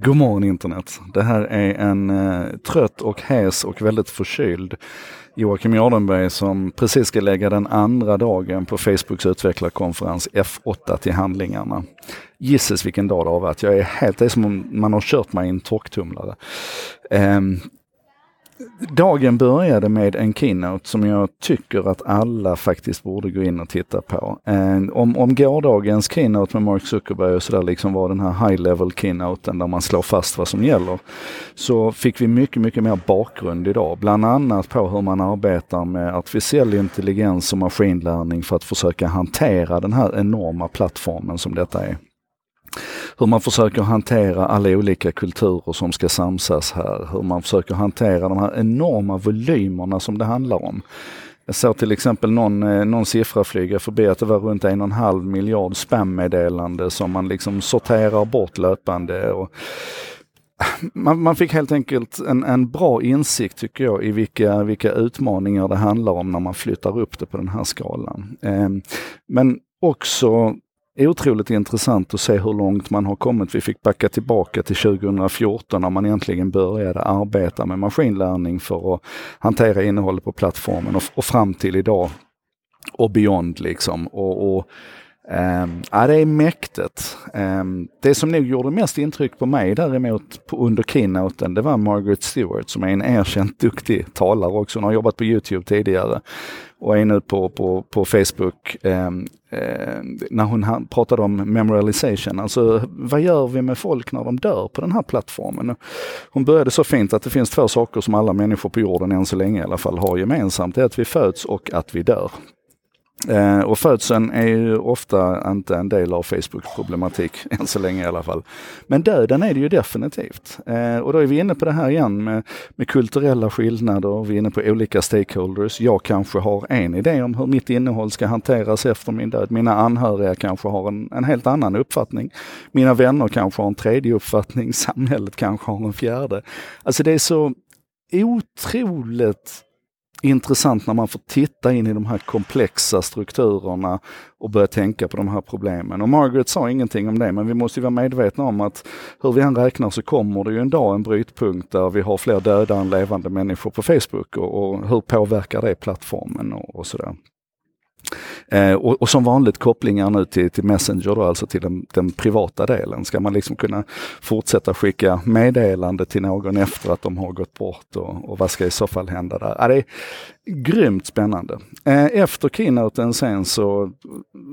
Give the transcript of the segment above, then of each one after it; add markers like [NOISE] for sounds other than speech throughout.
God morgon internet. Det här är en eh, trött och hes och väldigt förkyld Joakim Jardenberg som precis ska lägga den andra dagen på Facebooks utvecklarkonferens F8 till handlingarna. Gisses vilken dag det har varit. Jag är helt, det är som om man har kört mig i en torktumlare. Eh, Dagen började med en keynote som jag tycker att alla faktiskt borde gå in och titta på. Eh, om, om gårdagens keynote med Mark Zuckerberg och sådär liksom var den här high level keynoten där man slår fast vad som gäller. Så fick vi mycket, mycket mer bakgrund idag. Bland annat på hur man arbetar med artificiell intelligens och maskinlärning för att försöka hantera den här enorma plattformen som detta är hur man försöker hantera alla olika kulturer som ska samsas här. Hur man försöker hantera de här enorma volymerna som det handlar om. Jag såg till exempel någon, eh, någon siffra flyga förbi att det var runt en och en halv miljard spammeddelande som man liksom sorterar bort löpande. Och man, man, fick helt enkelt en, en, bra insikt tycker jag i vilka, vilka utmaningar det handlar om när man flyttar upp det på den här skalan. Ehm, men också otroligt intressant att se hur långt man har kommit. Vi fick backa tillbaka till 2014 när man egentligen började arbeta med maskinlärning för att hantera innehållet på plattformen och, och fram till idag och beyond liksom. Och, och Um, ja, det är mäktigt. Um, det som nog gjorde mest intryck på mig däremot på, under keynoten, det var Margaret Stewart som är en erkänt duktig talare också. Hon har jobbat på Youtube tidigare och är nu på, på, på Facebook um, när hon pratade om memorialization. Alltså vad gör vi med folk när de dör på den här plattformen? Hon började så fint att det finns två saker som alla människor på jorden än så länge i alla fall har gemensamt. Det är att vi föds och att vi dör. Eh, och födseln är ju ofta inte en del av Facebooks problematik, [LAUGHS] än så länge i alla fall. Men döden är det ju definitivt. Eh, och då är vi inne på det här igen med, med kulturella skillnader, vi är inne på olika stakeholders. Jag kanske har en idé om hur mitt innehåll ska hanteras efter min död. Mina anhöriga kanske har en, en helt annan uppfattning. Mina vänner kanske har en tredje uppfattning, [LAUGHS] samhället kanske har en fjärde. Alltså det är så otroligt intressant när man får titta in i de här komplexa strukturerna och börja tänka på de här problemen. Och Margaret sa ingenting om det, men vi måste vara medvetna om att hur vi än räknar så kommer det ju en dag en brytpunkt där vi har fler döda än levande människor på Facebook och, och hur påverkar det plattformen och, och sådär. Eh, och, och, som vanligt kopplingar nu till, till Messenger, då, alltså till den, den, privata delen. Ska man liksom kunna fortsätta skicka meddelande till någon efter att de har gått bort och, och vad ska i så fall hända där? Ja, det är grymt spännande. Eh, efter keynoten sen så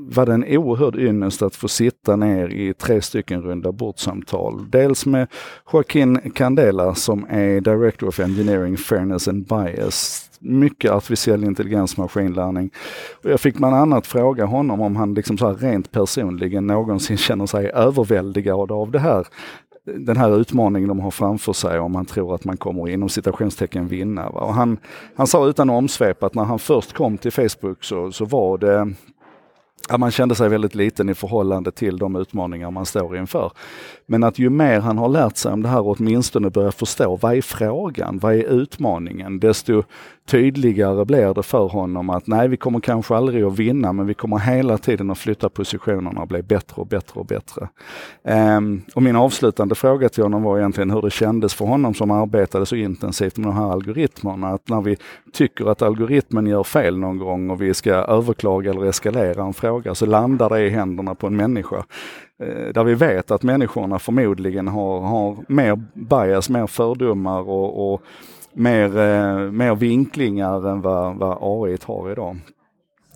var det en oerhörd ynnest att få sitta ner i tre stycken runda bordsamtal. Dels med Joaquin Candela som är Director of Engineering Fairness and Bias mycket artificiell intelligens, maskininlärning. Och jag fick bland annat fråga honom om han liksom så rent personligen någonsin [LAUGHS] känner sig överväldigad av det här den här utmaningen de har framför sig om han tror att man kommer inom citationstecken vinna. Och han, han sa utan omsvep att när han först kom till Facebook så, så var det Ja, man kände sig väldigt liten i förhållande till de utmaningar man står inför. Men att ju mer han har lärt sig om det här och åtminstone börjar förstå vad är frågan, vad är utmaningen, desto tydligare blir det för honom att nej, vi kommer kanske aldrig att vinna, men vi kommer hela tiden att flytta positionerna och bli bättre och bättre och bättre. Um, och min avslutande fråga till honom var egentligen hur det kändes för honom som arbetade så intensivt med de här algoritmerna, att när vi tycker att algoritmen gör fel någon gång och vi ska överklaga eller eskalera en fråga, så landar det i händerna på en människa. Eh, där vi vet att människorna förmodligen har, har mer bias, mer fördomar och, och mer, eh, mer vinklingar än vad, vad AI har idag.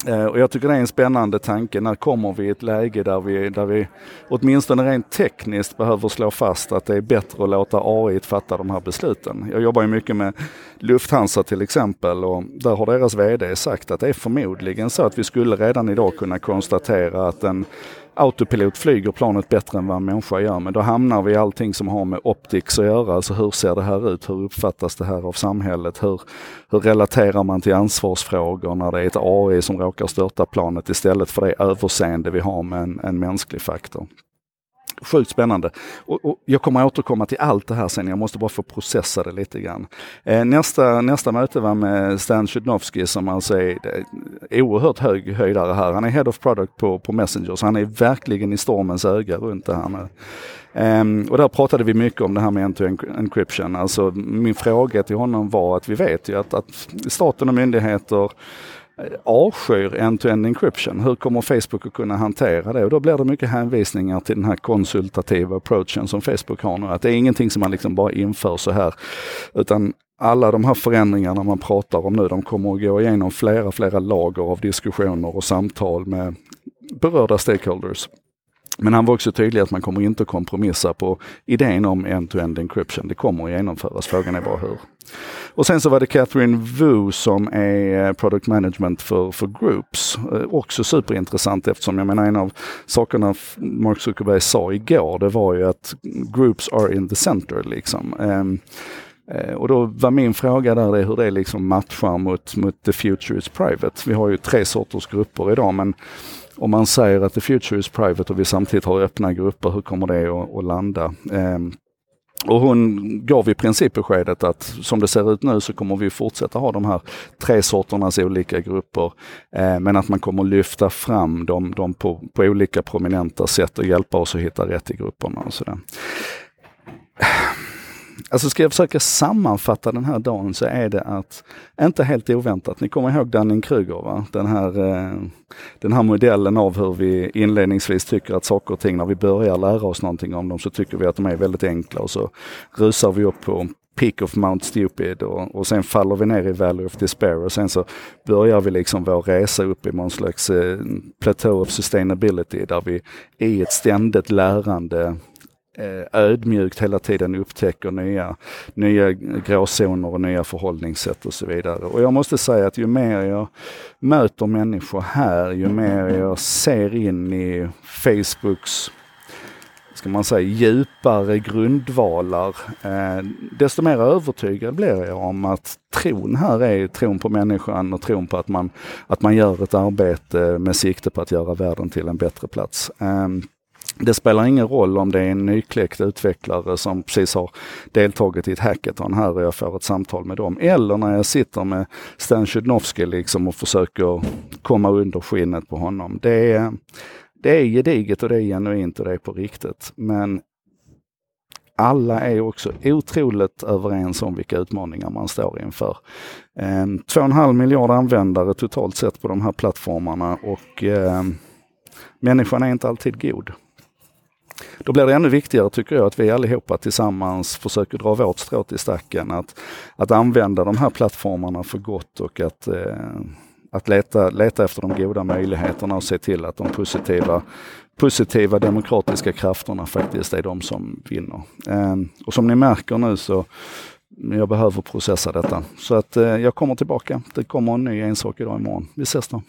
Eh, och jag tycker det är en spännande tanke. När kommer vi i ett läge där vi, där vi åtminstone rent tekniskt behöver slå fast att det är bättre att låta AI fatta de här besluten. Jag jobbar ju mycket med Lufthansa till exempel och där har deras VD sagt att det är förmodligen så att vi skulle redan idag kunna konstatera att en autopilot flyger planet bättre än vad en människa gör. Men då hamnar vi i allting som har med optics att göra. Alltså hur ser det här ut? Hur uppfattas det här av samhället? Hur, hur relaterar man till ansvarsfrågor när det är ett AI som råkar störta planet istället för det överseende vi har med en, en mänsklig faktor? Sjukt spännande. Och, och, jag kommer återkomma till allt det här sen, jag måste bara få processa det lite grann. Eh, nästa, nästa möte var med Stan Chudnovsky som alltså är, är oerhört hög höjdare här. Han är Head of Product på, på Messenger, så han är verkligen i stormens öga runt det här. nu. Um, och där pratade vi mycket om det här med end-to-end encryption. Alltså min fråga till honom var att vi vet ju att, att staten och myndigheter avskyr end-to-end encryption. Hur kommer Facebook att kunna hantera det? Och då blir det mycket hänvisningar till den här konsultativa approachen som Facebook har nu. Att det är ingenting som man liksom bara inför så här. Utan alla de här förändringarna man pratar om nu, de kommer att gå igenom flera, flera lager av diskussioner och samtal med berörda stakeholders. Men han var också tydlig att man kommer inte kompromissa på idén om end-to-end encryption. Det kommer att genomföras, frågan är bara hur. Och sen så var det Catherine Wu som är eh, product management för, för groups. Eh, också superintressant eftersom jag menar en av sakerna Mark Zuckerberg sa igår, det var ju att groups are in the center liksom. Ehm, Eh, och då var min fråga där hur det liksom matchar mot, mot the future is private. Vi har ju tre sorters grupper idag men om man säger att the future is private och vi samtidigt har öppna grupper, hur kommer det att, att landa? Um, och hon gav i princip beskedet att som det ser ut nu så kommer vi fortsätta ha de här tre sorternas olika grupper. Eh, men att man kommer lyfta fram dem, dem på, på, olika prominenta sätt och hjälpa oss att hitta rätt i grupperna. Och sådär. Alltså ska jag försöka sammanfatta den här dagen så är det att, inte helt oväntat, ni kommer ihåg Dunning-Kruger va? Den här, eh, den här modellen av hur vi inledningsvis tycker att saker och ting, när vi börjar lära oss någonting om dem så tycker vi att de är väldigt enkla och så rusar vi upp på peak of Mount Stupid och, och sen faller vi ner i Valley of Despair och sen så börjar vi liksom vår resa upp i någon slags eh, plateau of sustainability där vi i ett ständigt lärande Eh, ödmjukt hela tiden upptäcker nya, nya gråzoner och nya förhållningssätt och så vidare. Och jag måste säga att ju mer jag möter människor här, ju mer jag ser in i Facebooks ska man säga, djupare grundvalar, eh, desto mer övertygad blir jag om att tron här är tron på människan och tron på att man, att man gör ett arbete med sikte på att göra världen till en bättre plats. Eh, det spelar ingen roll om det är en nykläckt utvecklare som precis har deltagit i ett hackathon här och jag får ett samtal med dem. Eller när jag sitter med Stan Chudnovsky liksom och försöker komma under skinnet på honom. Det är, det är gediget och det är genuint och det är på riktigt. Men alla är också otroligt överens om vilka utmaningar man står inför. 2,5 miljarder användare totalt sett på de här plattformarna och eh, människan är inte alltid god. Då blir det ännu viktigare tycker jag att vi allihopa tillsammans försöker dra vårt strå till stacken. Att, att använda de här plattformarna för gott och att, eh, att leta, leta efter de goda möjligheterna och se till att de positiva, positiva demokratiska krafterna faktiskt är de som vinner. Eh, och som ni märker nu så jag behöver processa detta. Så att eh, jag kommer tillbaka. Det kommer en ny ensak idag imorgon. Vi ses då.